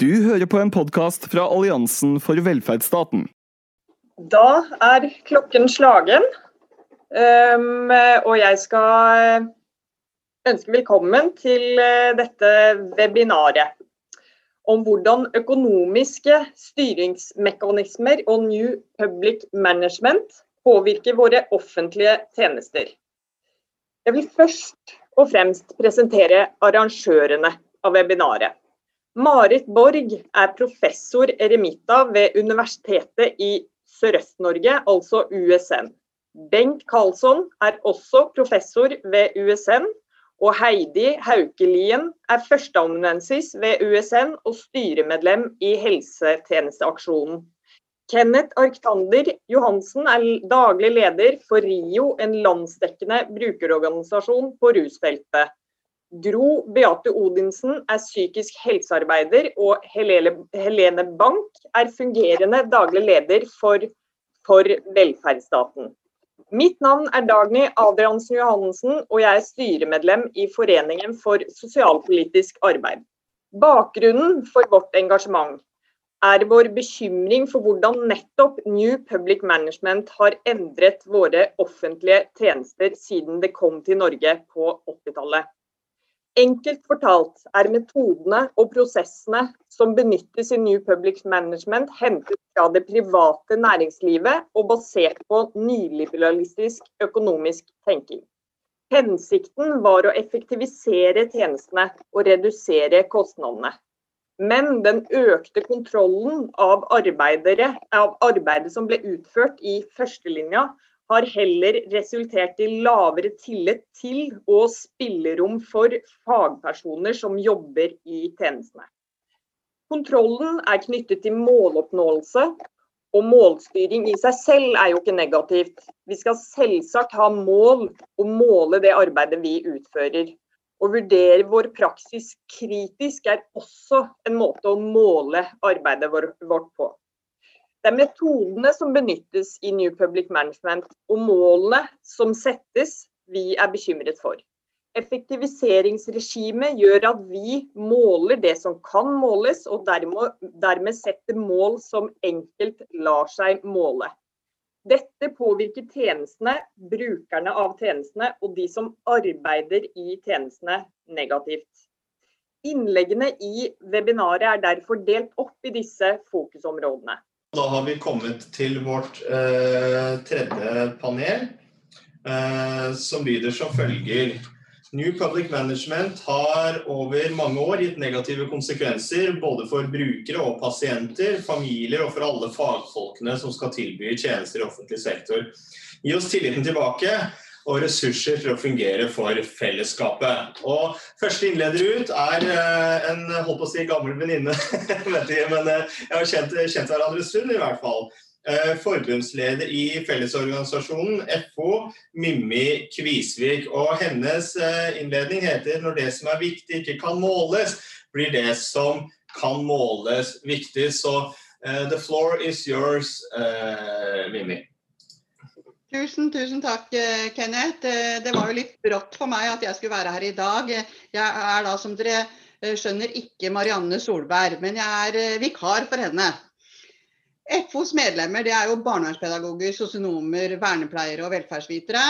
Du hører på en podkast fra Alliansen for velferdsstaten. Da er klokken slagen, um, og jeg skal ønske velkommen til uh, dette webinaret om hvordan økonomiske styringsmekanismer og New Public Management påvirker våre offentlige tjenester. Jeg vil først og fremst presentere arrangørene av webinaret. Marit Borg er professor eremita ved Universitetet i Sørøst-Norge, altså USN. Bengt Karlsson er også professor ved USN, og Heidi Haukelien er førsteamanuensis ved USN og styremedlem i Helsetjenesteaksjonen. Kenneth Arktander Johansen er daglig leder for RIO, en landsdekkende brukerorganisasjon på rusfeltet. Gro Beate Odinsen er psykisk helsearbeider, og Helene Bank er fungerende daglig leder for, for velferdsstaten. Mitt navn er Dagny Adriansen Johannessen, og jeg er styremedlem i Foreningen for sosialpolitisk arbeid. Bakgrunnen for vårt engasjement er vår bekymring for hvordan nettopp New Public Management har endret våre offentlige tjenester siden det kom til Norge på 80-tallet. Enkelt fortalt er metodene og prosessene som benyttes i New Public Management hentet fra det private næringslivet og basert på nyliberalistisk økonomisk tenking. Hensikten var å effektivisere tjenestene og redusere kostnadene. Men den økte kontrollen av, av arbeidet som ble utført i førstelinja, har heller resultert i lavere tillit til og spillerom for fagpersoner som jobber i tjenestene. Kontrollen er knyttet til måloppnåelse, og målstyring i seg selv er jo ikke negativt. Vi skal selvsagt ha mål og måle det arbeidet vi utfører. Å vurdere vår praksis kritisk er også en måte å måle arbeidet vårt på. Det er metodene som benyttes i New Public Management og målene som settes vi er bekymret for. Effektiviseringsregimet gjør at vi måler det som kan måles, og dermed, dermed setter mål som enkelt lar seg måle. Dette påvirker tjenestene, brukerne av tjenestene og de som arbeider i tjenestene negativt. Innleggene i webinaret er derfor delt opp i disse fokusområdene. Da har vi kommet til vårt eh, tredje panel, eh, som lyder som følger. New Public Management har over mange år gitt negative konsekvenser både for brukere og pasienter, familier og for alle fagfolkene som skal tilby tjenester i offentlig sektor. Gi oss tilliten tilbake og ressurser til å fungere for fellesskapet. Og Første innleder ut er eh, en holdt på å si gammel venninne, men eh, jeg har kjent, kjent hverandre en stund i hvert fall. Eh, forbundsleder i Fellesorganisasjonen, FO, Mimmi Kvisvik. Og hennes innledning heter 'Når det som er viktig ikke kan måles, blir det som kan måles viktig'. Så the floor is yours, Mimmi. Tusen, tusen takk, eh, Kenneth. Eh, det var jo litt brått for meg at jeg skulle være her i dag. Jeg er da, som dere eh, skjønner, ikke Marianne Solberg, men jeg er vikar for henne. FOs medlemmer det er jo barnevernspedagoger, sosionomer, vernepleiere og velferdsvitere.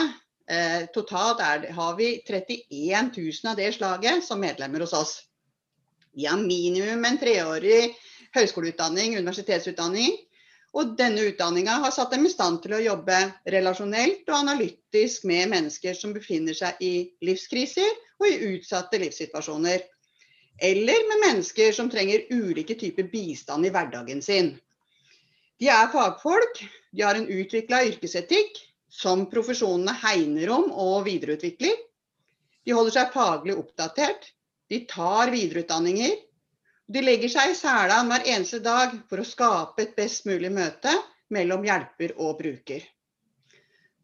totalt er, har vi 31 000 av det slaget som medlemmer hos oss. De har minimum en treårig høyskoleutdanning, universitetsutdanning og denne utdanninga har satt dem i stand til å jobbe relasjonelt og analytisk med mennesker som befinner seg i livskriser og i utsatte livssituasjoner. Eller med mennesker som trenger ulike typer bistand i hverdagen sin. De er fagfolk, de har en utvikla yrkesetikk som profesjonene hegner om og videreutvikler. De holder seg faglig oppdatert, de tar videreutdanninger, de legger seg i sela hver eneste dag for å skape et best mulig møte mellom hjelper og bruker.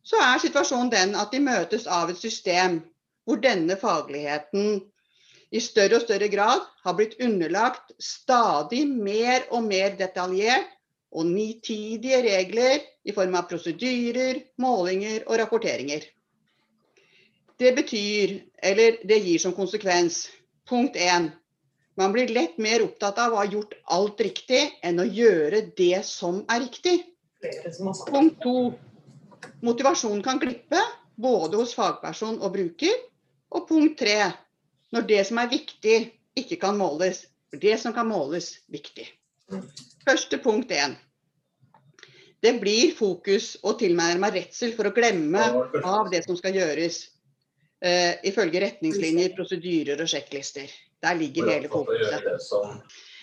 Så er situasjonen den at de møtes av et system hvor denne fagligheten i større og større grad har blitt underlagt stadig mer og mer detaljert og nitidige regler i form av prosedyrer, målinger og rapporteringer. Det betyr, eller det gir som konsekvens, punkt 1, Man blir lett mer opptatt av å ha gjort alt riktig enn å gjøre det som er riktig. Punkt to. Motivasjon kan glippe, både hos fagperson og bruker. Og punkt tre. Når det som er viktig, ikke kan måles. For det som kan måles, viktig. Første punkt én. Det blir fokus og tilnærma redsel for å glemme av det som skal gjøres. Uh, ifølge retningslinjer, prosedyrer og sjekklister. Der ligger hele fokuset.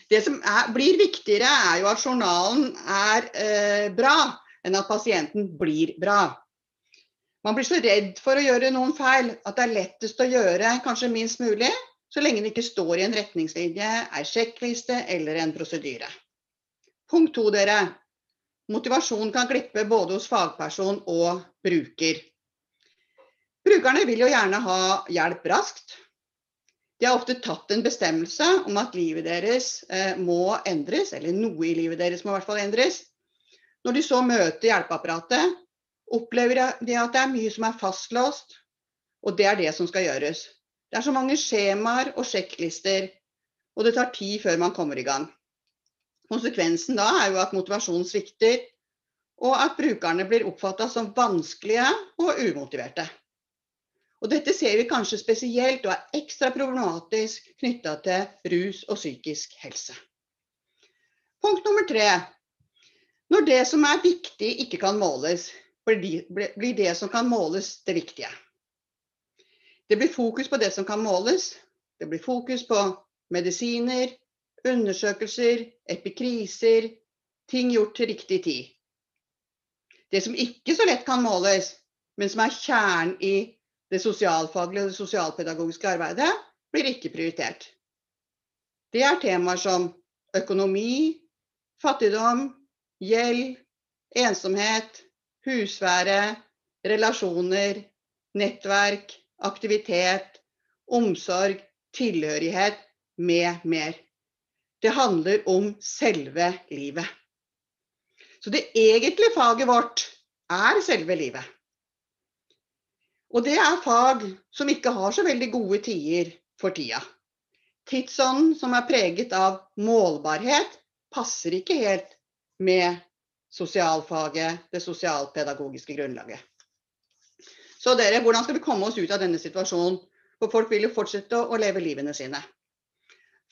Det som er, blir viktigere, er jo at journalen er eh, bra, enn at pasienten blir bra. Man blir så redd for å gjøre noen feil at det er lettest å gjøre kanskje minst mulig, så lenge det ikke står i en retningslinje, ei sjekkliste eller en prosedyre. Punkt to, dere. Motivasjon kan glippe både hos fagperson og bruker. Brukerne vil jo gjerne ha hjelp raskt. De har ofte tatt en bestemmelse om at livet deres eh, må endres, eller noe i livet deres må i hvert fall endres. Når de så møter hjelpeapparatet, opplever de at det er mye som er fastlåst, og det er det som skal gjøres. Det er så mange skjemaer og sjekklister, og det tar tid før man kommer i gang. Konsekvensen da er jo at motivasjonen svikter, og at brukerne blir oppfatta som vanskelige og umotiverte. Og dette ser vi kanskje spesielt og er ekstra problematisk knytta til rus og psykisk helse. Punkt nummer tre. Når det som er viktig ikke kan måles, blir det som kan måles, det viktige. Det blir fokus på det som kan måles. Det blir fokus på medisiner, undersøkelser, epikriser, ting gjort til riktig tid. Det som ikke så lett kan måles, men som er kjernen i det sosialfaglige og det sosialpedagogiske arbeidet blir ikke prioritert. Det er temaer som økonomi, fattigdom, gjeld, ensomhet, husvære, relasjoner, nettverk, aktivitet, omsorg, tilhørighet med mer. Det handler om selve livet. Så det egentlige faget vårt er selve livet. Og det er fag som ikke har så veldig gode tider for tida. Tidsånden som er preget av målbarhet, passer ikke helt med sosialfaget, det sosialpedagogiske grunnlaget. Så dere, hvordan skal vi komme oss ut av denne situasjonen? For folk vil jo fortsette å leve livene sine.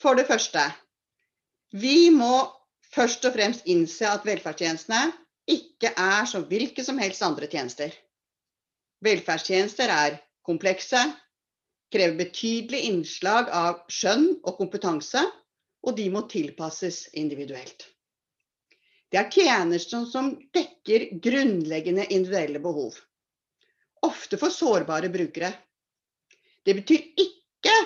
For det første, vi må først og fremst innse at velferdstjenestene ikke er som hvilke som helst andre tjenester. Velferdstjenester er komplekse, krever betydelig innslag av skjønn og kompetanse, og de må tilpasses individuelt. Det er tjenester som dekker grunnleggende individuelle behov, ofte for sårbare brukere. Det betyr ikke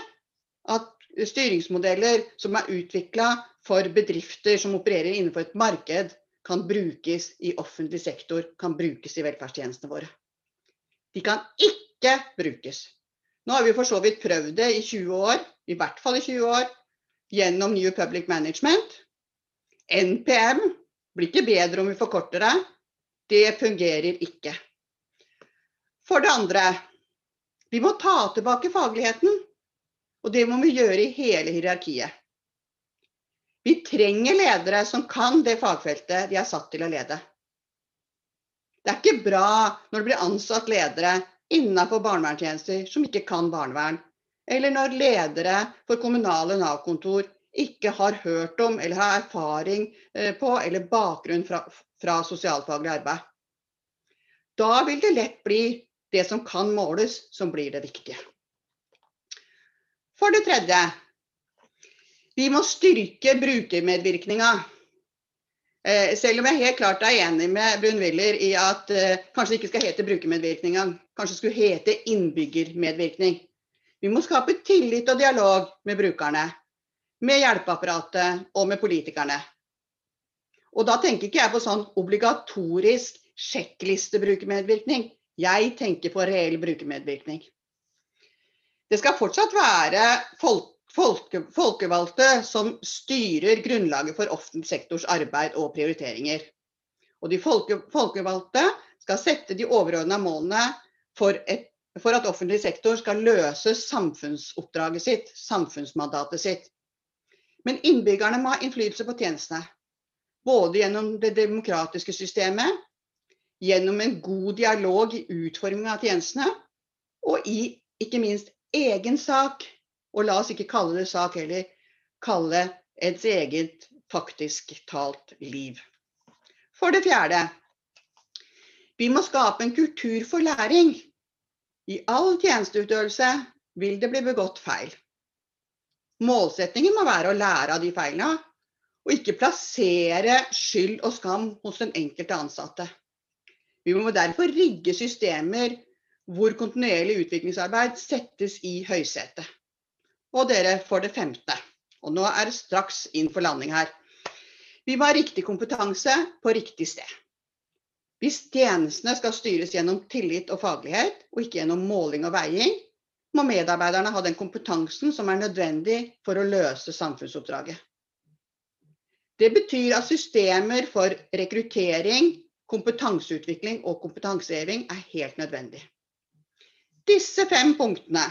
at styringsmodeller som er utvikla for bedrifter som opererer innenfor et marked, kan brukes i offentlig sektor, kan brukes i velferdstjenestene våre. De kan ikke brukes. Nå har vi for så vidt prøvd det i 20 år, i hvert fall i 20 år, gjennom New Public Management. NPM blir ikke bedre om vi forkorter det. Det fungerer ikke. For det andre, vi må ta tilbake fagligheten. Og det må vi gjøre i hele hierarkiet. Vi trenger ledere som kan det fagfeltet de er satt til å lede. Det er ikke bra når det blir ansatt ledere innenfor barnevernstjenester som ikke kan barnevern. Eller når ledere for kommunale Nav-kontor ikke har hørt om eller har erfaring eh, på eller bakgrunn fra, fra sosialfaglig arbeid. Da vil det lett bli det som kan måles, som blir det viktige. For det tredje, vi må styrke brukermedvirkninga. Eh, selv om jeg helt klart er enig med Brun-Willer i at eh, kanskje det ikke skal hete brukermedvirkning Kanskje det skulle hete innbyggermedvirkning. Vi må skape tillit og dialog med brukerne, med hjelpeapparatet og med politikerne. Og da tenker ikke jeg på sånn obligatorisk sjekklistebrukermedvirkning. Jeg tenker på reell brukermedvirkning. Det skal fortsatt være folk folke, folkevalgte som styrer grunnlaget for offentlig sektors arbeid og prioriteringer. Og de folke, folkevalgte skal sette de overordna målene for, et, for, at offentlig sektor skal løse samfunnsoppdraget sitt, samfunnsmandatet sitt. Men innbyggerne må ha innflytelse på tjenestene. Både gjennom det demokratiske systemet, gjennom en god dialog i utformingen av tjenestene, og i ikke minst egen sak. Og la oss ikke kalle det sak heller, kalle ens eget faktisk talt liv. For det fjerde, vi må skape en kultur for læring. I all tjenesteutøvelse vil det bli begått feil. Målsettingen må være å lære av de feilene, og ikke plassere skyld og skam hos den enkelte ansatte. Vi må derfor rigge systemer hvor kontinuerlig utviklingsarbeid settes i høysetet. Og dere får det femte, og nå er det straks inn for landing her. Vi må ha riktig kompetanse på riktig sted. Hvis tjenestene skal styres gjennom tillit og faglighet, og ikke gjennom måling og veiing, må medarbeiderne ha den kompetansen som er nødvendig for å løse samfunnsoppdraget. Det betyr at systemer for rekruttering, kompetanseutvikling og kompetanseheving er helt nødvendig. Disse fem punktene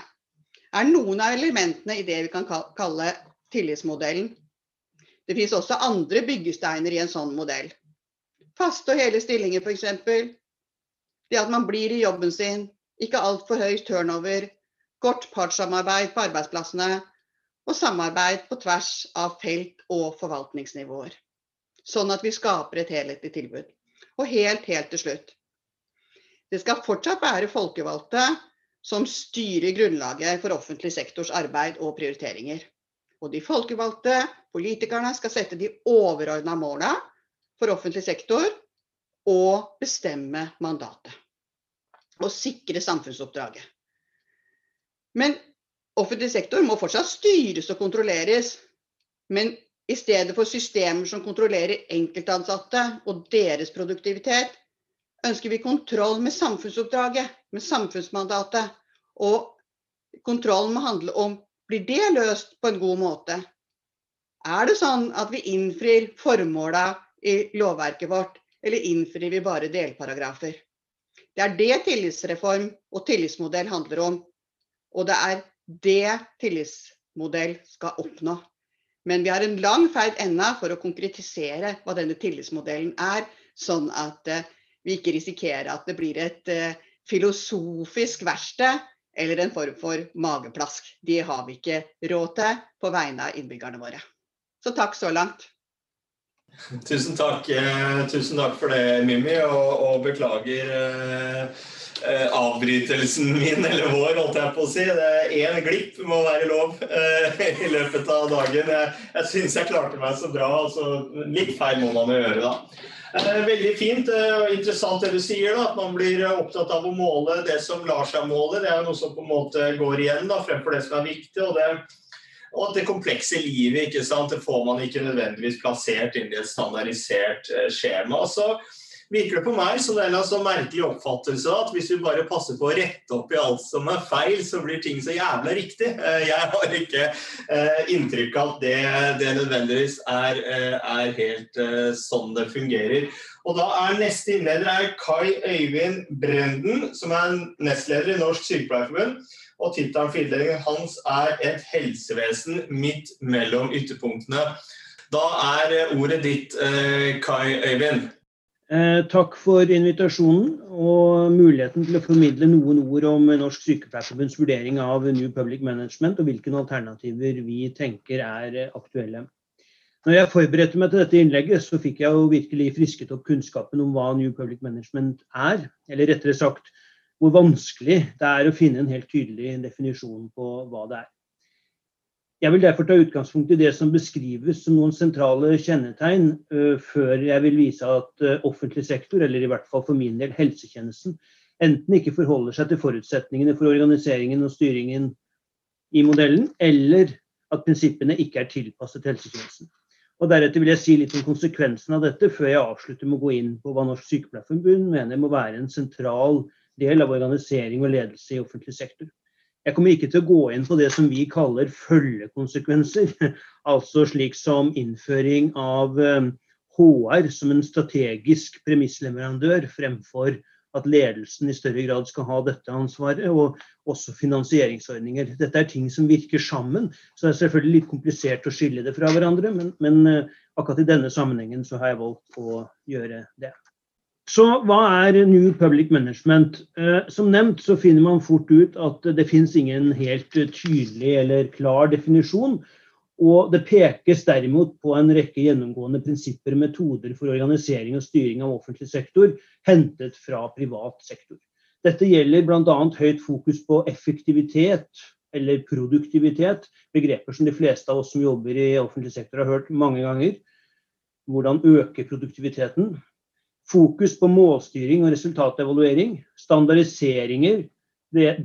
er noen av elementene i det vi kan kalle tillitsmodellen. Det finnes også andre byggesteiner i en sånn modell. Faste og hele stillinger f.eks. Det at man blir i jobben sin, ikke altfor høy turnover, godt partssamarbeid på arbeidsplassene og samarbeid på tvers av felt og forvaltningsnivåer. Sånn at vi skaper et helhetlig tilbud. Og helt, helt til slutt. Det skal fortsatt være folkevalgte som styrer grunnlaget for offentlig sektors arbeid og prioriteringer. Og de folkevalgte politikerne skal sette de overordna måla for offentlig sektor og bestemme mandatet. Og sikre samfunnsoppdraget. Men offentlig sektor må fortsatt styres og kontrolleres. Men i stedet for systemer som kontrollerer enkeltansatte og deres produktivitet, ønsker vi kontroll med samfunnsoppdraget, med samfunnsmandatet. Og kontrollen må handle om blir det løst på en god måte. Er det sånn at vi innfrir formåla i lovverket vårt, eller innfrir vi bare delparagrafer? Det er det tillitsreform og tillitsmodell handler om. Og det er det tillitsmodell skal oppnå. Men vi har en lang ferd ennå for å konkretisere hva denne tillitsmodellen er, sånn at uh, vi ikke risikerer at det blir et uh, filosofisk verksted eller en form for mageplask. Det har vi ikke råd til på vegne av innbyggerne våre. Så takk så langt. Tusen takk, eh, tusen takk for det, Mimmi, og, og beklager eh, eh, avbrytelsen min, eller vår, holdt jeg på å si. Det er Én glipp må være lov eh, i løpet av dagen. Jeg, jeg syns jeg klarte meg så bra. altså Litt feil må man gjøre, da. Eh, veldig fint og interessant det du sier, da, at man blir opptatt av å måle det som lar seg måle. Det er jo noe som på en måte går igjen da, fremfor det som er viktig. og det og at det komplekse livet ikke sant? det får man ikke nødvendigvis plassert inn i et standardisert skjema. Så virker det på meg som en sånn merkelig oppfattelse at hvis vi bare passer på å rette opp i alt som er feil, så blir ting så jævla riktig. Eh, jeg har ikke eh, inntrykk av at det, det nødvendigvis er, eh, er, helt sånn det fungerer. Og da er Neste innleder er Kai Øyvind Brenden, som er nestleder i Norsk Sykepleierforbund. Og tittelen hans er 'Et helsevesen midt mellom ytterpunktene'. Da er ordet ditt, Kai Øyvind. Eh, takk for invitasjonen og muligheten til å formidle noen ord om Norsk Sykepleierforbunds vurdering av New Public Management og hvilke alternativer vi tenker er aktuelle. Når jeg forberedte meg til dette innlegget, så fikk jeg jo virkelig frisket opp kunnskapen om hva New Public Management er, eller rettere sagt hvor vanskelig det er å finne en helt tydelig definisjon på hva det er. Jeg vil derfor ta utgangspunkt i det som beskrives som noen sentrale kjennetegn, uh, før jeg vil vise at uh, offentlig sektor, eller i hvert fall for min del helsetjenesten, enten ikke forholder seg til forutsetningene for organiseringen og styringen i modellen, eller at prinsippene ikke er tilpasset helsetjenesten. Og Deretter vil jeg si litt om konsekvensen av dette, før jeg avslutter med å gå inn på hva Norsk Sykepleierforbund mener må være en sentral del av organisering og ledelse i offentlig sektor. Jeg kommer ikke til å gå inn på det som vi kaller følgekonsekvenser. Altså slik som innføring av HR eh, som en strategisk premissleverandør fremfor at ledelsen i større grad skal ha dette ansvaret, og også finansieringsordninger. Dette er ting som virker sammen, så det er selvfølgelig litt komplisert å skille det fra hverandre, men, men eh, akkurat i denne sammenhengen så har jeg valgt å gjøre det. Så hva er New Public Management? Eh, som nevnt så finner man fort ut at det finnes ingen helt tydelig eller klar definisjon. Og det pekes derimot på en rekke gjennomgående prinsipper og metoder for organisering og styring av offentlig sektor, hentet fra privat sektor. Dette gjelder bl.a. høyt fokus på effektivitet eller produktivitet, begreper som de fleste av oss som jobber i offentlig sektor har hørt mange ganger. Hvordan øke produktiviteten. Fokus på målstyring og resultatevaluering. Standardiseringer,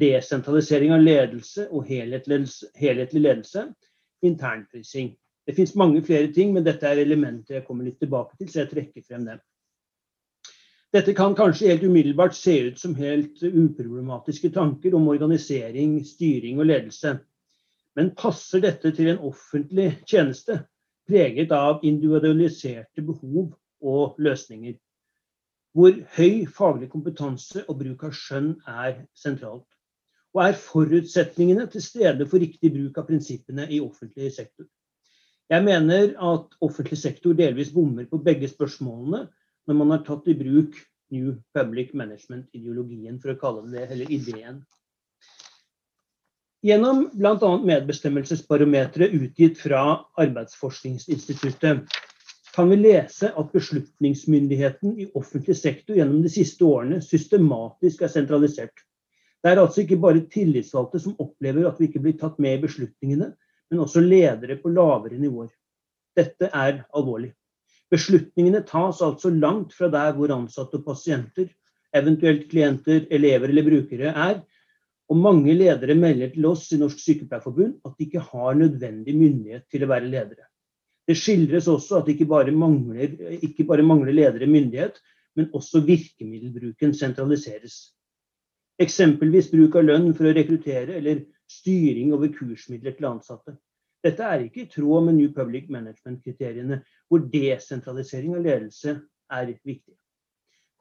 desentralisering av ledelse og helhetlig ledelse internprising. Det finnes mange flere ting, men dette er elementer jeg kommer litt tilbake til, så jeg trekker frem dem. Dette kan kanskje helt umiddelbart se ut som helt uproblematiske tanker om organisering, styring og ledelse. Men passer dette til en offentlig tjeneste preget av individualiserte behov og løsninger? Hvor høy faglig kompetanse og bruk av skjønn er sentralt og er forutsetningene til stede for riktig bruk av prinsippene i offentlig sektor. Jeg mener at offentlig sektor delvis bommer på begge spørsmålene når man har tatt i bruk New Public Management-ideologien, for å kalle det det, eller ideen. Gjennom bl.a. medbestemmelsesbarometeret utgitt fra Arbeidsforskningsinstituttet kan vi lese at beslutningsmyndigheten i offentlig sektor gjennom de siste årene systematisk er sentralisert. Det er altså ikke bare tillitsvalgte som opplever at vi ikke blir tatt med i beslutningene, men også ledere på lavere nivåer. Dette er alvorlig. Beslutningene tas altså langt fra der hvor ansatte og pasienter, eventuelt klienter, elever eller brukere er. Og mange ledere melder til oss i Norsk Sykepleierforbund at de ikke har nødvendig myndighet til å være ledere. Det skildres også at ikke bare mangler, ikke bare mangler ledere myndighet, men også virkemiddelbruken sentraliseres. Eksempelvis bruk av lønn for å rekruttere eller styring over kursmidler til ansatte. Dette er ikke i tråd med New Public Management-kriteriene, hvor desentralisering av ledelse er viktig.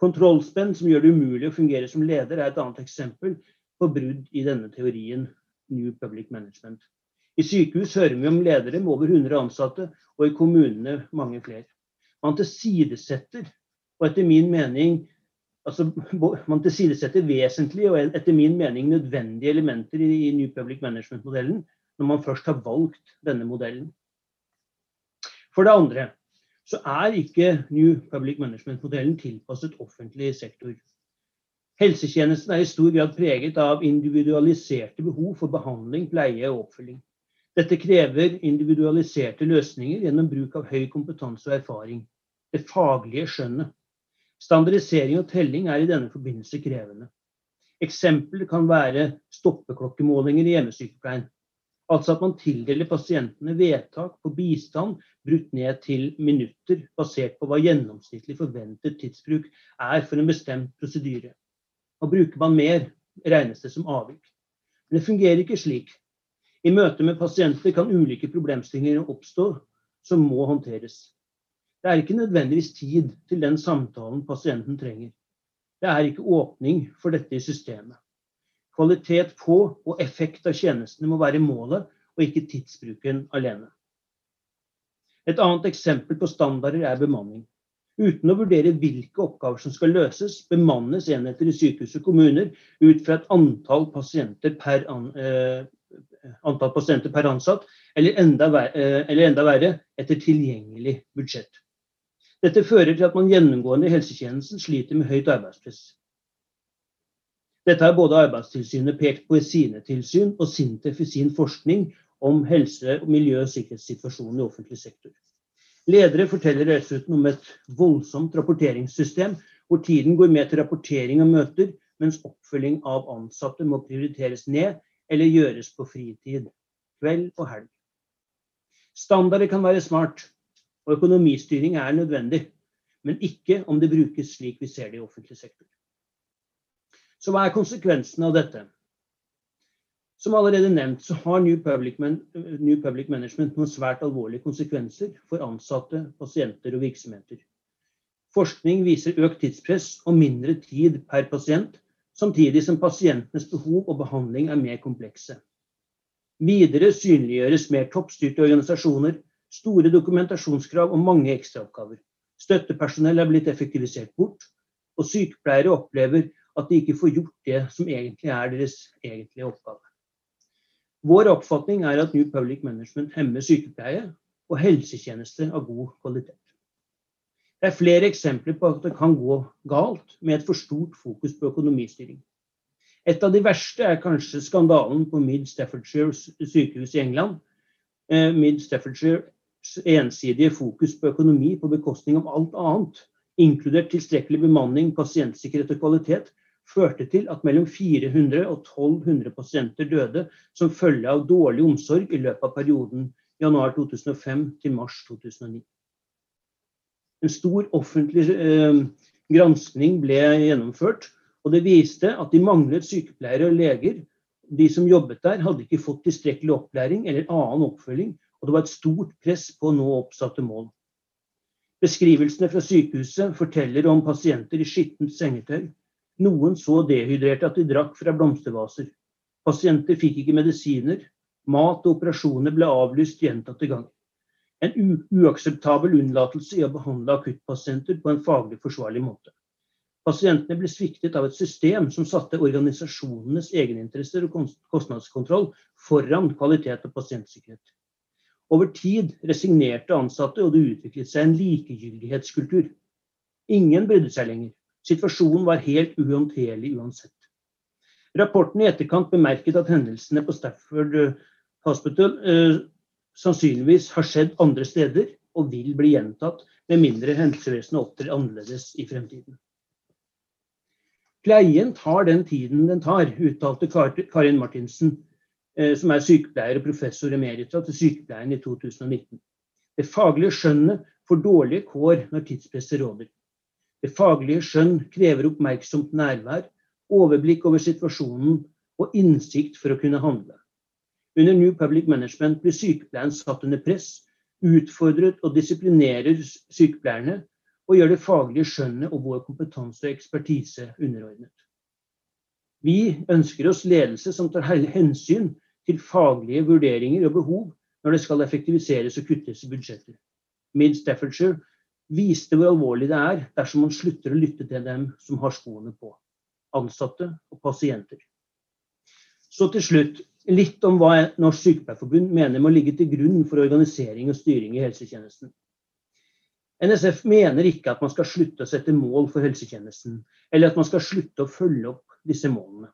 Kontrollspenn som gjør det umulig å fungere som leder, er et annet eksempel på brudd i denne teorien New Public Management. I sykehus hører vi om ledere med over 100 ansatte, og i kommunene mange flere. Man tilsidesetter, og etter min mening altså, Man tilsidesetter vesentlige og etter min mening nødvendige elementer i, i New Public Management-modellen når man først har valgt denne modellen. For det andre så er ikke New Public Management-modellen tilpasset offentlig sektor. Helsetjenesten er i stor grad preget av individualiserte behov for behandling, pleie og oppfølging. Dette krever individualiserte løsninger gjennom bruk av høy kompetanse og erfaring. Det faglige skjønnet. Standardisering og telling er i denne forbindelse krevende. Eksempler kan være stoppeklokkemålinger i hjemmesykepleien. Altså at man tildeler pasientene vedtak på bistand brutt ned til minutter, basert på hva gjennomsnittlig forventet tidsbruk er for en bestemt prosedyre. Og bruker man mer, regnes det som avvik. Men det fungerer ikke slik. I møte med pasienter kan ulike problemstillinger oppstå som må håndteres. Det er ikke nødvendigvis tid til den samtalen pasienten trenger. Det er ikke åpning for dette i systemet. Kvalitet på og effekt av tjenestene må være målet, og ikke tidsbruken alene. Et annet eksempel på standarder er bemanning. Uten å vurdere hvilke oppgaver som skal løses, bemannes enheter i sykehus og kommuner ut fra et antall pasienter per, an, eh, antall pasienter per ansatt, eller enda, eh, eller enda verre etter tilgjengelig budsjett. Dette fører til at man gjennomgående i helsetjenesten sliter med høyt arbeidspress. Dette har både Arbeidstilsynet pekt på i sine tilsyn og Sintef i sin forskning om helse-, miljø- og sikkerhetssituasjonen i offentlig sektor. Ledere forteller dessuten om et voldsomt rapporteringssystem, hvor tiden går med til rapportering av møter, mens oppfølging av ansatte må prioriteres ned eller gjøres på fritid, kveld og helg. Standarder kan være smart, og økonomistyring er nødvendig, men ikke om det brukes slik vi ser det i offentlig sektor. Så hva er konsekvensen av dette? Som allerede nevnt så har New Public, New Public Management noen svært alvorlige konsekvenser for ansatte, pasienter og virksomheter. Forskning viser økt tidspress og mindre tid per pasient, samtidig som pasientenes behov og behandling er mer komplekse. Videre synliggjøres mer toppstyrte organisasjoner, store dokumentasjonskrav og mange ekstraoppgaver. Støttepersonell er blitt effektivisert bort, og sykepleiere opplever at de ikke får gjort det som egentlig er deres egentlige oppgave. Vår oppfatning er at New Public Management hemmer sykepleie og helsetjenester av god kvalitet. Det er flere eksempler på at det kan gå galt med et for stort fokus på økonomistyring. Et av de verste er kanskje skandalen på Mid Staffordshire sykehus i England. Eh, Mid Staffordshires ensidige fokus på økonomi på bekostning av alt annet, inkludert tilstrekkelig bemanning, pasientsikkerhet og kvalitet, førte til at mellom 400 og 1200 pasienter døde som følge av dårlig omsorg i løpet av perioden januar 2005 til mars 2009. En stor offentlig eh, granskning ble gjennomført, og det viste at de manglet sykepleiere og leger. De som jobbet der, hadde ikke fått tilstrekkelig opplæring eller annen oppfølging, og det var et stort press på å nå oppsatte mål. Beskrivelsene fra sykehuset forteller om pasienter i skittent sengetøy, noen så dehydrerte at de drakk fra blomstervaser. Pasienter fikk ikke medisiner. Mat og operasjoner ble avlyst gjentatte ganger. En uakseptabel unnlatelse i å behandle akuttpasienter på en faglig forsvarlig måte. Pasientene ble sviktet av et system som satte organisasjonenes egeninteresser og kostnadskontroll foran kvalitet og pasientsikkerhet. Over tid resignerte ansatte, og det utviklet seg en likegyldighetskultur. Ingen brydde seg lenger. Situasjonen var helt uhåndterlig uansett. Rapporten i etterkant bemerket at hendelsene på Stafford eh, Hospital eh, sannsynligvis har skjedd andre steder og vil bli gjentatt, med mindre helsevesenet opptrer annerledes i fremtiden. Pleien tar den tiden den tar, uttalte Karin Martinsen, eh, som er sykepleier og professor emerita til sykepleien i 2019. Det faglige skjønnet får dårlige kår når tidspresset råder. Det faglige skjønn krever oppmerksomt nærvær, overblikk over situasjonen og innsikt for å kunne handle. Under New Public Management blir sykepleien satt under press, utfordret og disiplinerer sykepleierne, og gjør det faglige skjønnet og vår kompetanse og ekspertise underordnet. Vi ønsker oss ledelse som tar hensyn til faglige vurderinger og behov når det skal effektiviseres og kuttes i budsjetter. Mid Staffordshire viste hvor alvorlig det er dersom man slutter å lytte til dem som har skoene på. Ansatte og pasienter. Så til slutt litt om hva Norsk Sykepleierforbund mener må ligge til grunn for organisering og styring i helsetjenesten. NSF mener ikke at man skal slutte å sette mål for helsetjenesten, eller at man skal slutte å følge opp disse målene.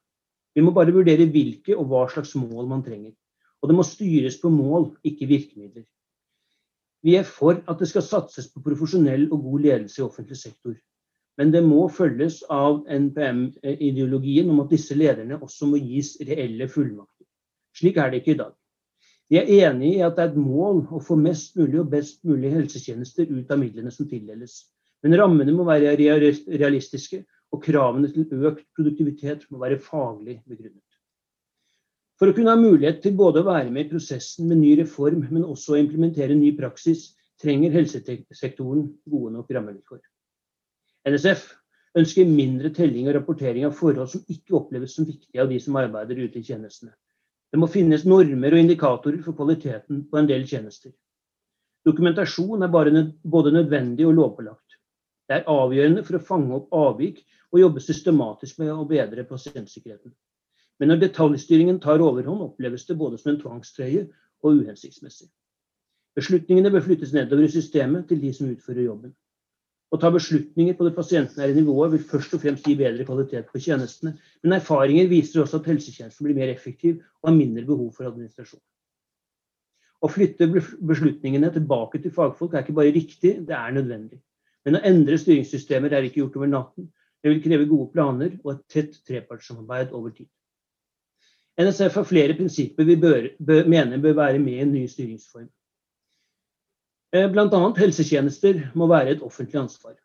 Vi må bare vurdere hvilke og hva slags mål man trenger. Og det må styres på mål, ikke virkemidler. Vi er for at det skal satses på profesjonell og god ledelse i offentlig sektor. Men det må følges av NPM-ideologien om at disse lederne også må gis reelle fullmakter. Slik er det ikke i dag. Vi er enig i at det er et mål å få mest mulig og best mulig helsetjenester ut av midlene som tildeles. Men rammene må være realistiske, og kravene til økt produktivitet må være faglig begrunnet. For å kunne ha mulighet til både å være med i prosessen med ny reform, men også å implementere ny praksis, trenger helsesektoren gode nok rammevilkår. NSF ønsker mindre telling og rapportering av forhold som ikke oppleves som viktige av de som arbeider ute i tjenestene. Det må finnes normer og indikatorer for kvaliteten på en del tjenester. Dokumentasjon er både nødvendig og lovpålagt. Det er avgjørende for å fange opp avvik og jobbe systematisk med å bedre pasientsikkerheten. Men når detaljstyringen tar overhånd, oppleves det både som en tvangstrøye og uhensiktsmessig. Beslutningene bør flyttes nedover i systemet til de som utfører jobben. Å ta beslutninger på det pasientnære nivået vil først og fremst gi bedre kvalitet på tjenestene, men erfaringer viser også at helsetjenesten blir mer effektiv og har mindre behov for administrasjon. Å flytte beslutningene tilbake til fagfolk er ikke bare riktig, det er nødvendig. Men å endre styringssystemer er ikke gjort over natten. Det vil kreve gode planer og et tett trepartssamarbeid over tid. NSF har flere prinsipper vi bør, bør, mener bør være med i en ny styringsform. Eh, Bl.a. helsetjenester må være et offentlig ansvar.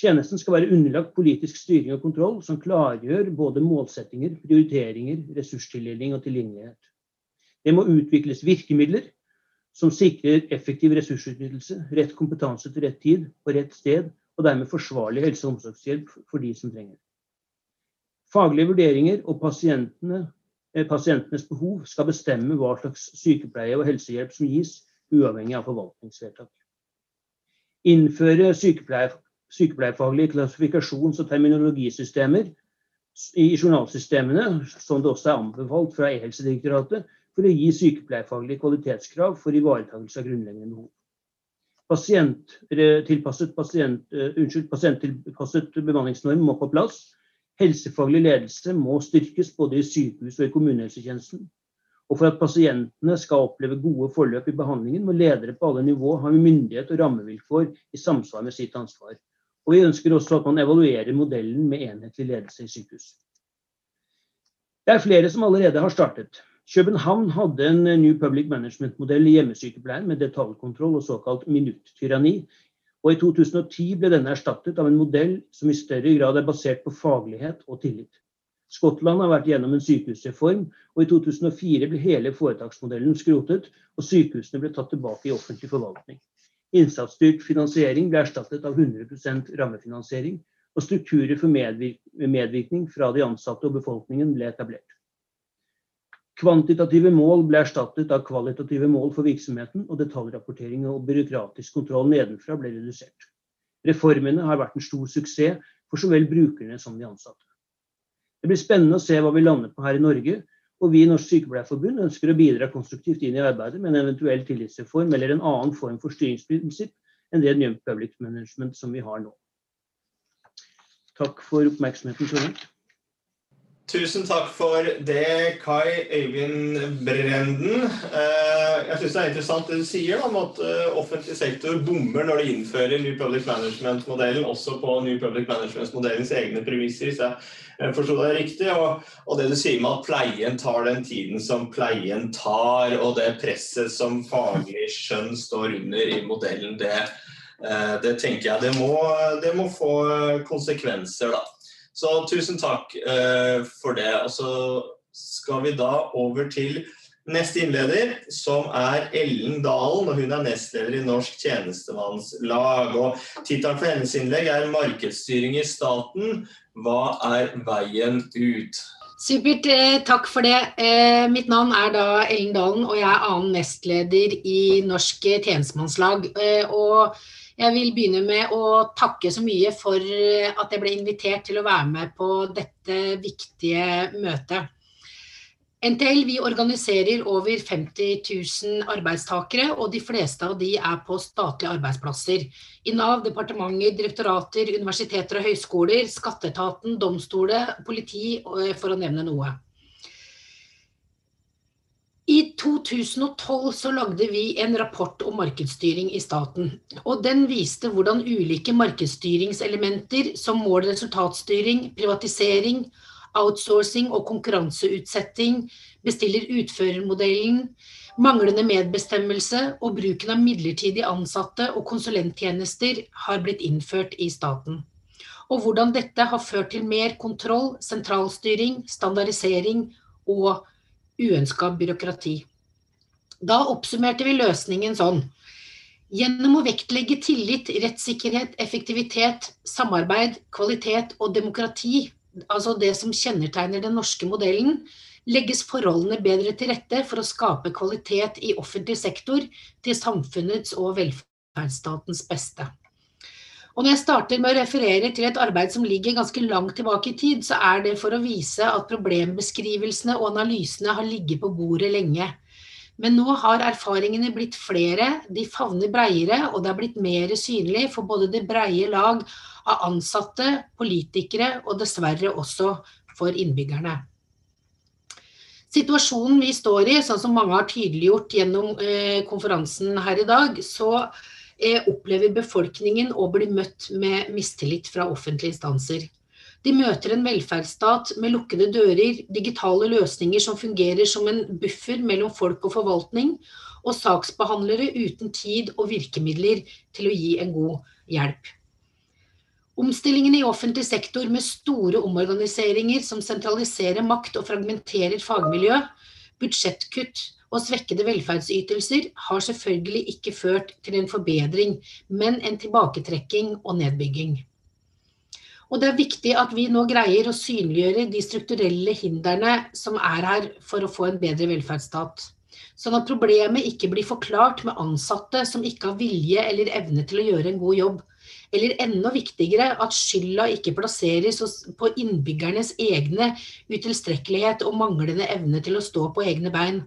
Tjenesten skal være underlagt politisk styring og kontroll som klargjør både målsettinger, prioriteringer, ressurstildeling og tilgjengelighet. Det må utvikles virkemidler som sikrer effektiv ressursutnyttelse, rett kompetanse til rett tid, på rett sted og dermed forsvarlig helse- og omsorgshjelp for de som trenger det. Faglige vurderinger og pasientene, eh, pasientenes behov skal bestemme hva slags sykepleie og helsehjelp som gis, uavhengig av forvaltningsvedtak. Innføre sykepleier, sykepleiefaglige klassifikasjons- og terminologisystemer i journalsystemene, som det også er anbefalt fra E-helsedirektoratet, for å gi sykepleiefaglige kvalitetskrav for ivaretakelse av grunnleggende behov. Pasienttilpasset, pasient, uh, unnskyld, pasienttilpasset bemanningsnorm må på plass. Helsefaglig ledelse må styrkes både i sykehus og i kommunehelsetjenesten. Og for at pasientene skal oppleve gode forløp i behandlingen, må ledere på alle nivå ha myndighet og rammevilkår i samsvar med sitt ansvar. Og vi ønsker også at man evaluerer modellen med enhetlig ledelse i sykehus. Det er flere som allerede har startet. København hadde en New Public Management-modell i hjemmesykepleien med detaljkontroll og såkalt minuttyranni. Og i 2010 ble denne erstattet av en modell som i større grad er basert på faglighet og tillit. Skottland har vært gjennom en sykehusreform, og i 2004 ble hele foretaksmodellen skrotet, og sykehusene ble tatt tilbake i offentlig forvaltning. Innsatsstyrt finansiering ble erstattet av 100% rammefinansiering, og strukturer for medvirkning fra de ansatte og befolkningen ble etablert. Kvantitative mål ble erstattet av kvalitative mål for virksomheten, og detaljrapportering og byråkratisk kontroll nedenfra ble redusert. Reformene har vært en stor suksess for så vel brukerne som de ansatte. Det blir spennende å se hva vi lander på her i Norge, og vi i Norsk Sykepleierforbund ønsker å bidra konstruktivt inn i arbeidet med en eventuell tillitsreform eller en annen form for styringsprinsipp enn det New Public Management som vi har nå. Takk for oppmerksomheten så langt. Tusen takk for det, Kai Øyvind Brenden. Eh, jeg syns det er interessant det du sier om at eh, offentlig sektor bommer når de innfører New Public Management-modellen, også på New Public Management-modellens egne premisser, hvis jeg forsto deg riktig. Og, det du sier med at pleien tar den tiden som pleien tar, og det presset som faglig skjønn står under i modellen, det, eh, det tenker jeg det må, det må få konsekvenser, da. Så tusen takk eh, for det. Og så skal vi da over til neste innleder, som er Ellen Dalen. og Hun er nestleder i Norsk tjenestemannslag. og Tittelen for hennes innlegg er 'Markedsstyring i staten. Hva er veien ut'? Supert, eh, takk for det. Eh, mitt navn er da Ellen Dalen, og jeg er annen nestleder i Norsk tjenestemannslag. Eh, og jeg vil begynne med å takke så mye for at jeg ble invitert til å være med på dette viktige møtet. NTL vi organiserer over 50 000 arbeidstakere, og de fleste av de er på statlige arbeidsplasser. I Nav, departementer, direktorater, universiteter og høyskoler, skatteetaten, domstoler, politi, for å nevne noe. I 2012 så lagde vi en rapport om markedsstyring i staten. og Den viste hvordan ulike markedsstyringselementer som mål- og resultatstyring, privatisering, outsourcing og konkurranseutsetting, bestiller-utførermodellen, manglende medbestemmelse og bruken av midlertidig ansatte og konsulenttjenester har blitt innført i staten. Og hvordan dette har ført til mer kontroll, sentralstyring, standardisering og uønska byråkrati. Da oppsummerte vi løsningen sånn. Gjennom å vektlegge tillit, rettssikkerhet, effektivitet, samarbeid, kvalitet og demokrati, altså det som kjennetegner den norske modellen, legges forholdene bedre til rette for å skape kvalitet i offentlig sektor til samfunnets og velferdsstatens beste. Og når jeg starter med å referere til et arbeid som ligger ganske langt tilbake i tid, så er det for å vise at problembeskrivelsene og analysene har ligget på bordet lenge. Men nå har erfaringene blitt flere, de favner breiere, og det er blitt mer synlig for både det breie lag av ansatte, politikere og dessverre også for innbyggerne. Situasjonen vi står i, sånn som mange har tydeliggjort gjennom eh, konferansen her i dag, så opplever befolkningen å bli møtt med mistillit fra offentlige instanser. De møter en velferdsstat med lukkede dører, digitale løsninger som fungerer som en buffer mellom folk og forvaltning, og saksbehandlere uten tid og virkemidler til å gi en god hjelp. Omstillingene i offentlig sektor med store omorganiseringer som sentraliserer makt og fragmenterer fagmiljø, budsjettkutt og svekkede velferdsytelser har selvfølgelig ikke ført til en forbedring, men en tilbaketrekking og nedbygging. Og det er viktig at vi nå greier å synliggjøre de strukturelle hindrene som er her for å få en bedre velferdsstat. Sånn at problemet ikke blir forklart med ansatte som ikke har vilje eller evne til å gjøre en god jobb. Eller enda viktigere at skylda ikke plasseres på innbyggernes egne utilstrekkelighet og manglende evne til å stå på egne bein.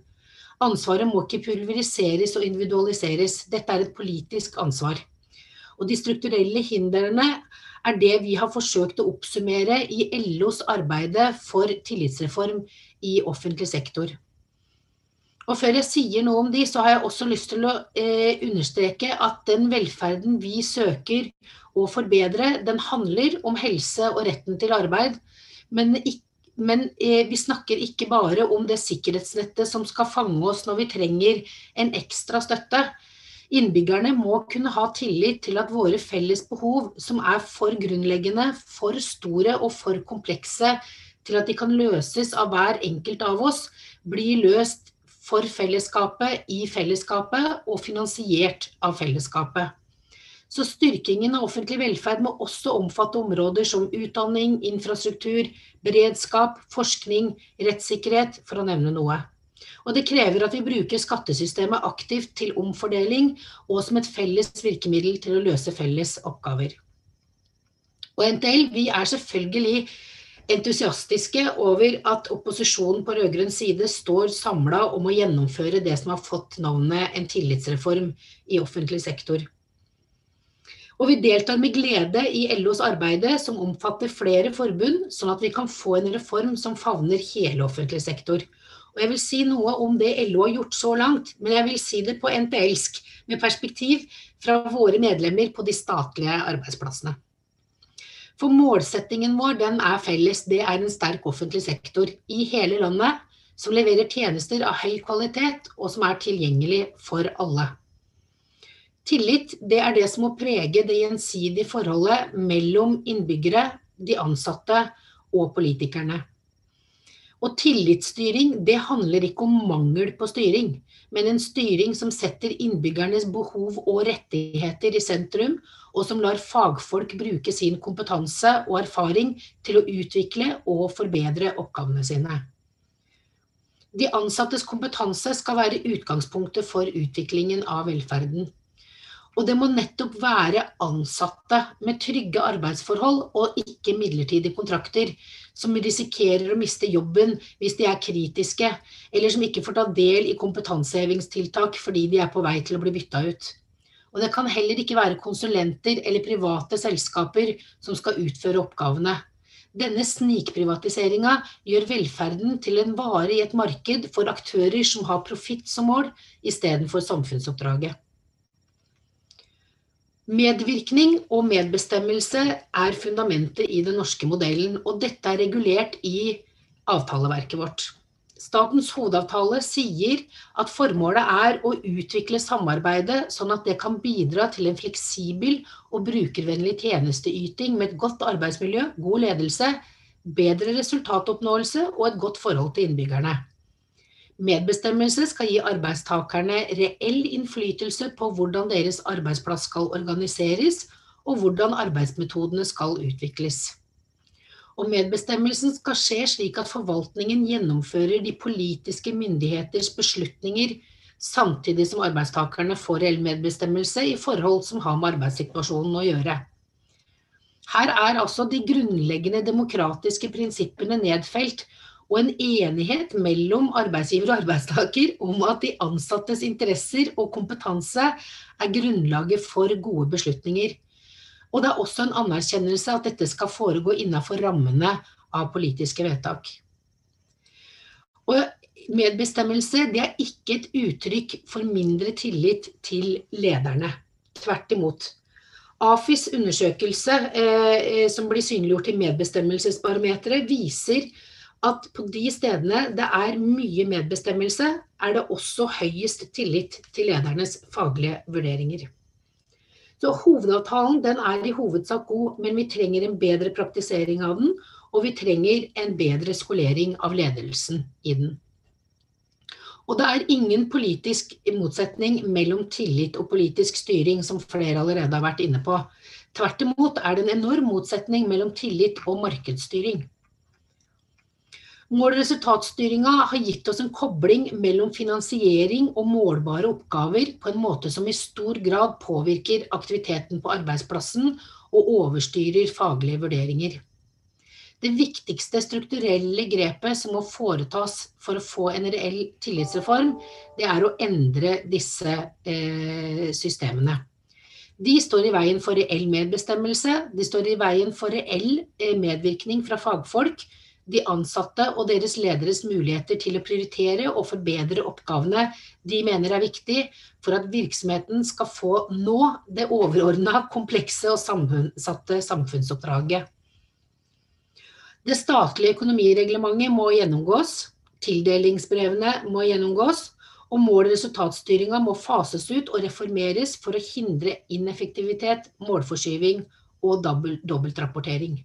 Ansvaret må ikke pulveriseres og individualiseres. Dette er et politisk ansvar. Og de strukturelle hindrene er det vi har forsøkt å oppsummere i LOs arbeide for tillitsreform i offentlig sektor. Og Før jeg sier noe om de, så har jeg også lyst til å eh, understreke at den velferden vi søker å forbedre, den handler om helse og retten til arbeid. Men, men eh, vi snakker ikke bare om det sikkerhetsnettet som skal fange oss når vi trenger en ekstra støtte. Innbyggerne må kunne ha tillit til at våre felles behov, som er for grunnleggende, for store og for komplekse til at de kan løses av hver enkelt av oss, blir løst for fellesskapet, i fellesskapet og finansiert av fellesskapet. Så styrkingen av offentlig velferd må også omfatte områder som utdanning, infrastruktur, beredskap, forskning, rettssikkerhet, for å nevne noe. Og det krever at vi bruker skattesystemet aktivt til omfordeling og som et felles virkemiddel til å løse felles oppgaver. Og NTL, vi er selvfølgelig entusiastiske over at opposisjonen på rød-grønn side står samla om å gjennomføre det som har fått navnet en tillitsreform i offentlig sektor. Og vi deltar med glede i LOs arbeide, som omfatter flere forbund, sånn at vi kan få en reform som favner hele offentlig sektor. Og jeg vil si noe om det LO har gjort så langt, men jeg vil si det på NPLsk, med perspektiv fra våre medlemmer på de statlige arbeidsplassene. For målsettingen vår den er felles. Det er en sterk offentlig sektor i hele landet som leverer tjenester av høy kvalitet og som er tilgjengelig for alle. Tillit det er det som må prege det gjensidige forholdet mellom innbyggere, de ansatte og politikerne. Og tillitsstyring det handler ikke om mangel på styring, men en styring som setter innbyggernes behov og rettigheter i sentrum, og som lar fagfolk bruke sin kompetanse og erfaring til å utvikle og forbedre oppgavene sine. De ansattes kompetanse skal være utgangspunktet for utviklingen av velferden. Og det må nettopp være ansatte med trygge arbeidsforhold og ikke midlertidige kontrakter, som risikerer å miste jobben hvis de er kritiske, eller som ikke får ta del i kompetansehevingstiltak fordi de er på vei til å bli bytta ut. Og det kan heller ikke være konsulenter eller private selskaper som skal utføre oppgavene. Denne snikprivatiseringa gjør velferden til en vare i et marked for aktører som har profitt som mål, istedenfor samfunnsoppdraget. Medvirkning og medbestemmelse er fundamentet i den norske modellen, og dette er regulert i avtaleverket vårt. Statens hovedavtale sier at formålet er å utvikle samarbeidet sånn at det kan bidra til en fleksibel og brukervennlig tjenesteyting med et godt arbeidsmiljø, god ledelse, bedre resultatoppnåelse og et godt forhold til innbyggerne. Medbestemmelse skal gi arbeidstakerne reell innflytelse på hvordan deres arbeidsplass skal organiseres, og hvordan arbeidsmetodene skal utvikles. Og medbestemmelsen skal skje slik at forvaltningen gjennomfører de politiske myndigheters beslutninger, samtidig som arbeidstakerne får reell medbestemmelse i forhold som har med arbeidssituasjonen å gjøre. Her er altså de grunnleggende demokratiske prinsippene nedfelt, og en enighet mellom arbeidsgiver og arbeidstaker om at de ansattes interesser og kompetanse er grunnlaget for gode beslutninger. Og det er også en anerkjennelse at dette skal foregå innenfor rammene av politiske vedtak. Og medbestemmelse det er ikke et uttrykk for mindre tillit til lederne. Tvert imot. AFIs undersøkelse eh, som blir synliggjort i medbestemmelsesbarometeret, viser at på de stedene det er mye medbestemmelse, er det også høyest tillit til ledernes faglige vurderinger. Så Hovedavtalen den er i hovedsak god, men vi trenger en bedre praktisering av den. Og vi trenger en bedre skolering av ledelsen i den. Og det er ingen politisk motsetning mellom tillit og politisk styring, som flere allerede har vært inne på. Tvert imot er det en enorm motsetning mellom tillit og markedsstyring. Mål- og resultatstyringa har gitt oss en kobling mellom finansiering og målbare oppgaver på en måte som i stor grad påvirker aktiviteten på arbeidsplassen og overstyrer faglige vurderinger. Det viktigste strukturelle grepet som må foretas for å få en reell tillitsreform, det er å endre disse eh, systemene. De står i veien for reell medbestemmelse, de står i veien for reell eh, medvirkning fra fagfolk, de ansatte og deres lederes muligheter til å prioritere og forbedre oppgavene de mener er viktig for at virksomheten skal få nå det overordna, komplekse og sammensatte samfunnsoppdraget. Det statlige økonomireglementet må gjennomgås, tildelingsbrevene må gjennomgås, og mål- og resultatstyringa må fases ut og reformeres for å hindre ineffektivitet, målforskyving og dobbeltrapportering.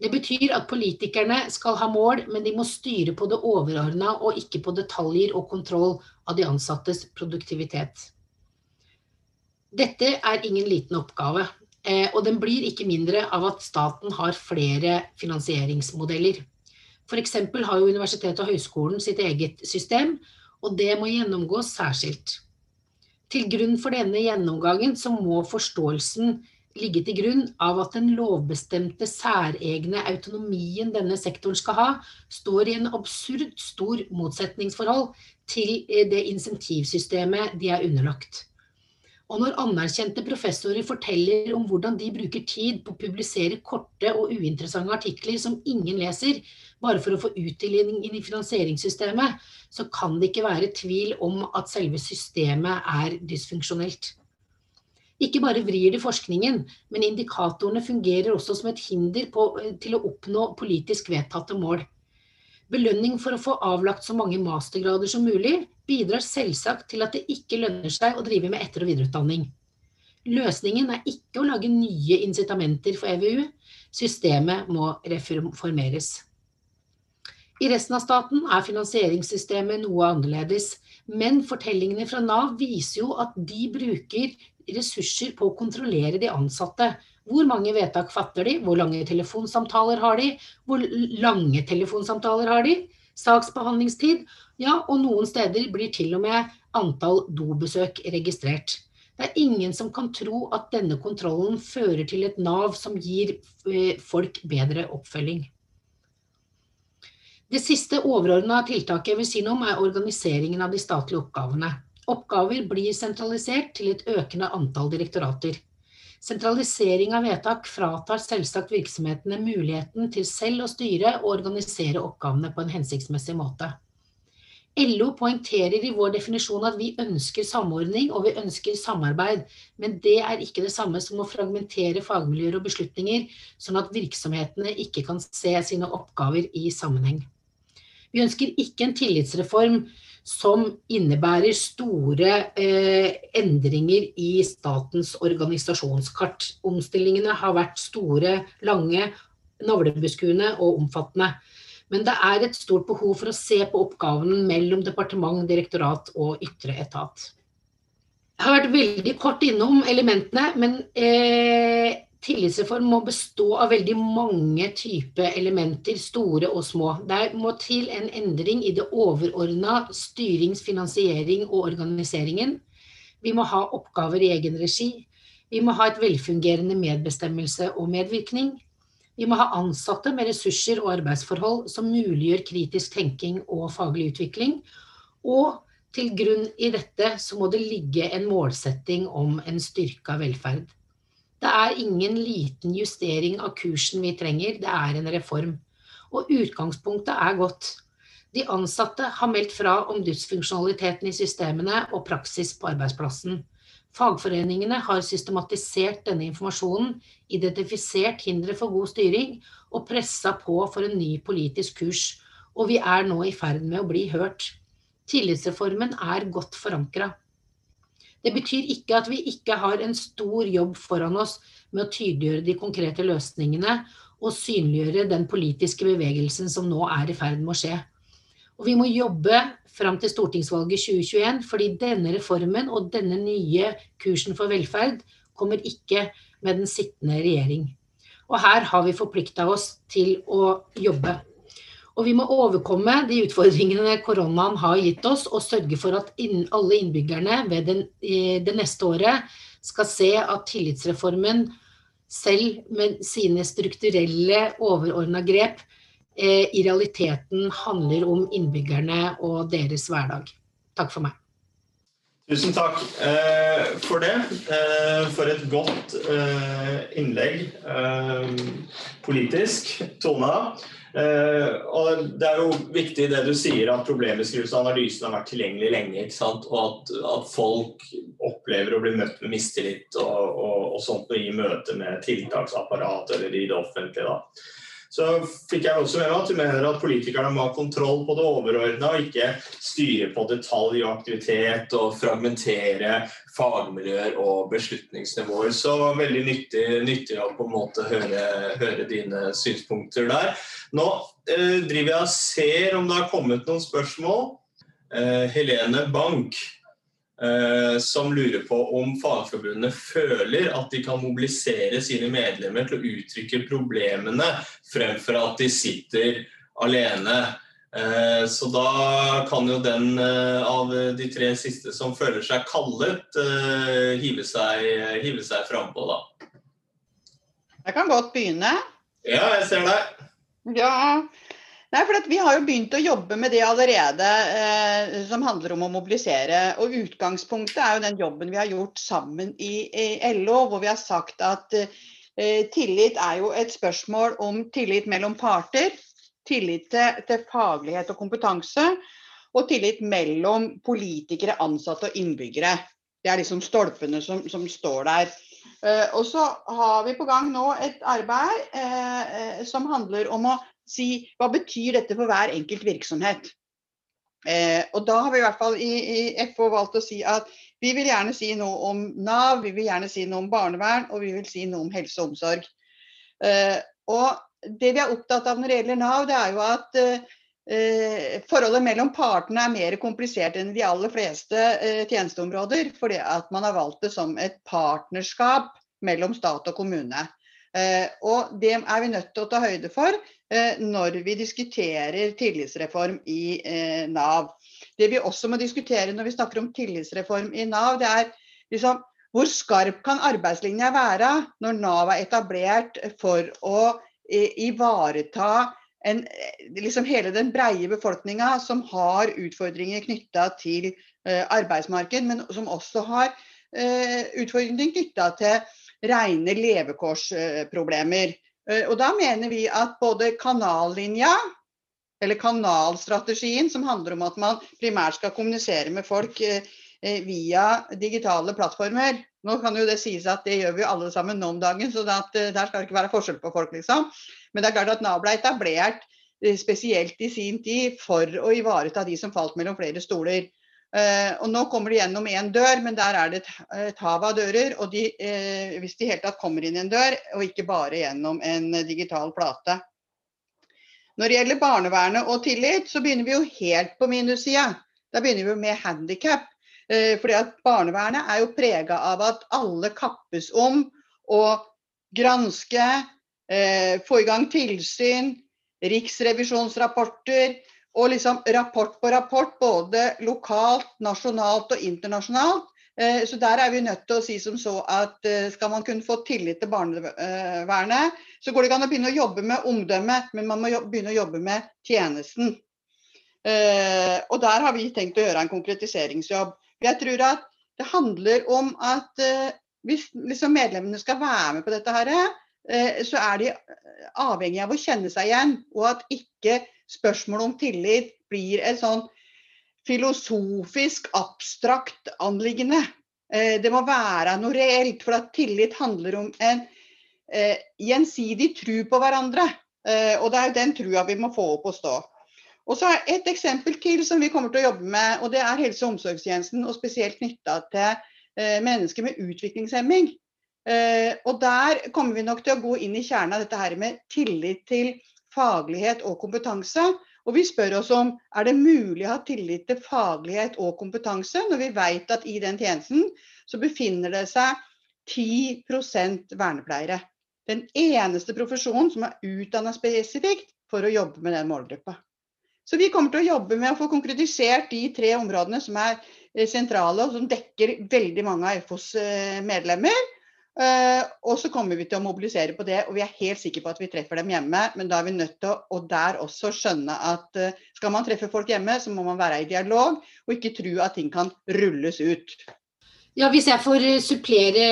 Det betyr at politikerne skal ha mål, men de må styre på det overordna og ikke på detaljer og kontroll av de ansattes produktivitet. Dette er ingen liten oppgave, eh, og den blir ikke mindre av at staten har flere finansieringsmodeller. F.eks. har jo universitetet og høyskolen sitt eget system, og det må gjennomgås særskilt. Til grunn for denne gjennomgangen så må forståelsen ligge til grunn av at den lovbestemte særegne autonomien denne sektoren skal ha, står i en absurd stor motsetningsforhold til eh, det insentivsystemet de er underlagt. Og når anerkjente professorer forteller om hvordan de bruker tid på å publisere korte og uinteressante artikler som ingen leser, bare for å få utdeling i finansieringssystemet, så kan det ikke være tvil om at selve systemet er dysfunksjonelt. Ikke bare vrir de forskningen, men indikatorene fungerer også som et hinder på, til å oppnå politisk vedtatte mål. Belønning for å få avlagt så mange mastergrader som mulig bidrar selvsagt til at det ikke lønner seg å drive med etter- og videreutdanning. Løsningen er ikke å lage nye incitamenter for EVU, systemet må reformeres. I resten av staten er finansieringssystemet noe annerledes, men fortellingene fra Nav viser jo at de bruker ressurser på å kontrollere de ansatte. Hvor mange vedtak fatter de, hvor lange telefonsamtaler har de, hvor lange telefonsamtaler har de, saksbehandlingstid, ja, og noen steder blir til og med antall dobesøk registrert. Det er ingen som kan tro at denne kontrollen fører til et Nav som gir eh, folk bedre oppfølging. Det siste overordna tiltaket jeg vil si noe om, er organiseringen av de statlige oppgavene. Oppgaver blir sentralisert til et økende antall direktorater. Sentralisering av vedtak fratar selvsagt virksomhetene muligheten til selv å styre og organisere oppgavene på en hensiktsmessig måte. LO poengterer i vår definisjon at vi ønsker samordning og vi ønsker samarbeid, men det er ikke det samme som å fragmentere fagmiljøer og beslutninger, sånn at virksomhetene ikke kan se sine oppgaver i sammenheng. Vi ønsker ikke en tillitsreform som innebærer store eh, endringer i statens organisasjonskart. Omstillingene har vært store, lange, navlebeskuende og omfattende. Men det er et stort behov for å se på oppgavene mellom departement, direktorat og ytre etat. Jeg har vært veldig kort innom elementene, men eh, tillitsreform må bestå av veldig mange typer elementer, store og små. Det må til en endring i det overordna styrings-, finansiering og organiseringen. Vi må ha oppgaver i egen regi. Vi må ha et velfungerende medbestemmelse og medvirkning. Vi må ha ansatte med ressurser og arbeidsforhold som muliggjør kritisk tenking og faglig utvikling. Og til grunn i dette så må det ligge en målsetting om en styrka velferd. Det er ingen liten justering av kursen vi trenger, det er en reform. Og utgangspunktet er godt. De ansatte har meldt fra om dysfunksjonaliteten i systemene og praksis på arbeidsplassen. Fagforeningene har systematisert denne informasjonen, identifisert hindre for god styring og pressa på for en ny politisk kurs. Og vi er nå i ferd med å bli hørt. Tillitsreformen er godt forankra. Det betyr ikke at vi ikke har en stor jobb foran oss med å tydeliggjøre de konkrete løsningene og synliggjøre den politiske bevegelsen som nå er i ferd med å skje. Og vi må jobbe fram til stortingsvalget 2021, fordi denne reformen og denne nye kursen for velferd kommer ikke med den sittende regjering. Og her har vi forplikta oss til å jobbe. Og vi må overkomme de utfordringene koronaen har gitt oss, og sørge for at alle innbyggerne ved den, det neste året skal se at tillitsreformen selv med sine strukturelle overordna grep eh, i realiteten handler om innbyggerne og deres hverdag. Takk for meg. Tusen takk eh, for det. Eh, for et godt innlegg politisk. Tona. Uh, og Det er jo viktig det du sier, at problembeskrivelse og analysen har vært tilgjengelig lenge. ikke sant? Og at, at folk opplever å bli møtt med mistillit og, og, og sånt i møte med tiltaksapparat eller i det offentlige. da. Så fikk jeg også med meg at du mener at politikerne må ha kontroll på det overordna, og ikke styre på detalj og aktivitet og fragmentere fagmiljøer og beslutningsnivåer. Så veldig nyttig, nyttig å på en måte høre, høre dine synspunkter der. Nå eh, driver jeg og ser om det har kommet noen spørsmål. Eh, Helene Bank som lurer på om Fagforbundene føler at de kan mobilisere sine medlemmer til å uttrykke problemene fremfor at de sitter alene. Eh, så da kan jo den eh, av de tre siste som føler seg kallet, hive seg, hive seg frampå, da. Jeg kan godt begynne. Ja, jeg ser deg. Ja, Nei, for Vi har jo begynt å jobbe med det allerede, eh, som handler om å mobilisere. og Utgangspunktet er jo den jobben vi har gjort sammen i, i LO, hvor vi har sagt at eh, tillit er jo et spørsmål om tillit mellom parter. Tillit til, til faglighet og kompetanse. Og tillit mellom politikere, ansatte og innbyggere. Det er liksom stolpene som, som står der. Eh, og så har vi på gang nå et arbeid uh, som handler om å si hva betyr dette for hver enkelt virksomhet. Eh, og da har vi i hvert fall i, i FO valgt å si at vi vil gjerne si noe om Nav, vi vil gjerne si noe om barnevern, og vi vil si noe om helse og omsorg. Eh, og det vi er opptatt av når det gjelder Nav, det er jo at eh, forholdet mellom partene er mer komplisert enn de aller fleste eh, tjenesteområder, fordi at man har valgt det som et partnerskap mellom stat og kommune. Eh, og det er vi nødt til å ta høyde for Eh, når vi diskuterer tillitsreform i eh, Nav. Det vi også må diskutere når vi snakker om tillitsreform i Nav, det er liksom, hvor skarp kan arbeidslinja være når Nav er etablert for å ivareta en, liksom hele den breie befolkninga som har utfordringer knytta til arbeidsmarked, men som også har utfordringer knytta til rene levekårsproblemer. Eh, og da mener vi at både kanallinja, eller kanalstrategien, som handler om at man primært skal kommunisere med folk eh, eh, via digitale plattformer. Nå kan jo det sies at det gjør vi alle sammen nå om dagen, så der skal det ikke være forskjell på folk, liksom. Men det er klart at Nav ble etablert spesielt i sin tid for å ivareta de som falt mellom flere stoler. Uh, og Nå kommer de gjennom én dør, men der er det et, hav av dører. og de, uh, Hvis de helt tatt kommer inn i en dør, og ikke bare gjennom en digital plate. Når det gjelder barnevernet og tillit, så begynner vi jo helt på minussida. Da begynner vi med handikap. Uh, fordi at Barnevernet er jo prega av at alle kappes om å granske, få i gang tilsyn, riksrevisjonsrapporter og liksom rapport på rapport, både lokalt, nasjonalt og internasjonalt. Eh, så der er vi nødt til å si som så at eh, skal man kunne få tillit til barnevernet, så går det ikke an å begynne å jobbe med omdømmet, men man må begynne å jobbe med tjenesten. Eh, og der har vi tenkt å gjøre en konkretiseringsjobb. Jeg tror at det handler om at hvis liksom medlemmene skal være med på dette her, så er de avhengig av å kjenne seg igjen, og at ikke spørsmålet om tillit blir et sånn filosofisk, abstrakt anliggende. Eh, det må være noe reelt, for at tillit handler om en eh, gjensidig tro på hverandre. Eh, og det er jo den trua vi må få opp å stå. Og så er Et eksempel til som vi kommer til å jobbe med, og det er helse- og omsorgstjenesten. Og spesielt knytta til mennesker med utviklingshemming. og Der kommer vi nok til å gå inn i kjernen av dette her med tillit til faglighet og kompetanse. Og vi spør oss om er det mulig å ha tillit til faglighet og kompetanse, når vi vet at i den tjenesten så befinner det seg 10% vernepleiere. Den eneste profesjonen som er utdanna spesifikt for å jobbe med den målgruppa. Så vi kommer til å jobbe med å få konkretisert de tre områdene som er eh, sentrale, og som dekker veldig mange av FOs eh, medlemmer. Uh, og så kommer vi til å mobilisere på det, og vi er helt sikre på at vi treffer dem hjemme. Men da er vi nødt til å og der også skjønne at uh, skal man treffe folk hjemme, så må man være i dialog, og ikke tro at ting kan rulles ut. Ja, Hvis jeg får eh, supplere,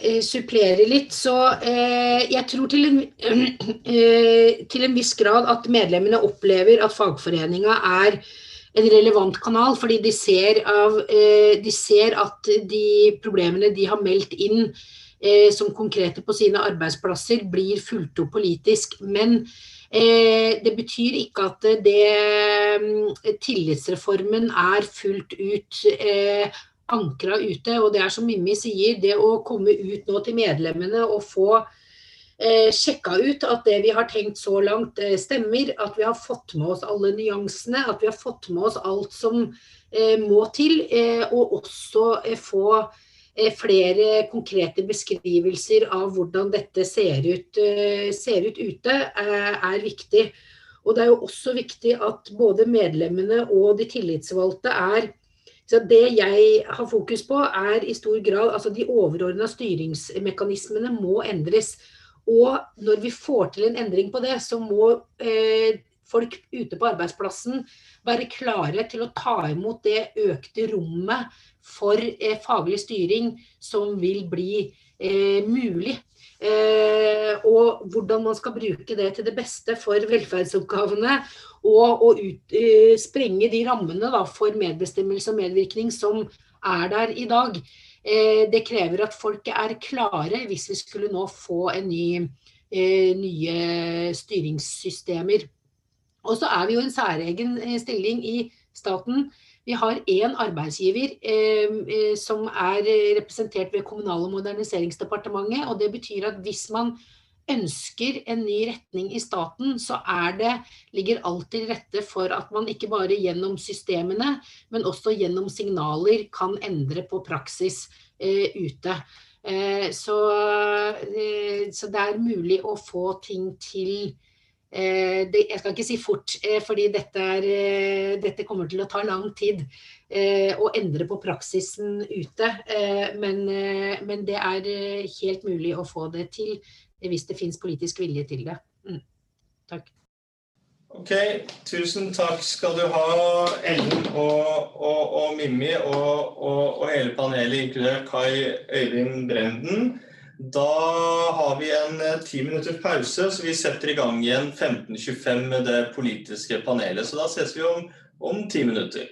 eh, supplere litt, så eh, jeg tror til en, eh, til en, viss grad at medlemmene opplever at fagforeninga er en relevant kanal, fordi de ser, av, eh, de ser, at de problemene de har meldt inn eh, som konkrete på sine arbeidsplasser, blir fulgt opp politisk. Men det betyr ikke at det, tillitsreformen er fullt ut ankra ute. Og det er som Mimmi sier, det å komme ut nå til medlemmene og få eh, sjekka ut at det vi har tenkt så langt eh, stemmer, at vi har fått med oss alle nyansene, at vi har fått med oss alt som eh, må til, eh, og også eh, få eh, flere konkrete beskrivelser av hvordan dette ser ut, ser ut ute, er viktig. Og det er jo også viktig at både medlemmene og de tillitsvalgte er så Det jeg har fokus på, er i stor grad altså de overordna styringsmekanismene må endres. Og når vi får til en endring på det, så må eh, folk ute på arbeidsplassen være klare til å ta imot det økte rommet for eh, faglig styring som vil bli eh, mulig. Eh, og hvordan man skal bruke det til det beste for velferdsoppgavene. Og, og ut, eh, sprenge de rammene da, for medbestemmelse og medvirkning som er der i dag. Eh, det krever at folk er klare hvis vi skulle nå få ny, nye styringssystemer. Og så er vi jo en særegen stilling i staten vi har én arbeidsgiver eh, eh, som er representert ved Kommunal- og moderniseringsdepartementet. og Det betyr at hvis man ønsker en ny retning i staten, så det, ligger alt til rette for at man ikke bare gjennom systemene, men også gjennom signaler kan endre på praksis eh, ute. Eh, så, eh, så, det er mulig å få ting til Eh, det, jeg skal ikke si fort, eh, fordi dette, er, eh, dette, kommer til å ta lang tid å endre på praksisen ute. Men, men, det er helt mulig å få det til hvis det finnes politisk vilje til det. Mm. Takk. Ok, tusen takk skal du ha, Ellen og, og, og Mimmi og, og, hele panelet, inkludert Kai Øyvind Brenden. Da har vi en eh, ti minutters pause, så vi setter i gang igjen 15.25 med det politiske panelet. Så da ses vi om ti minutter.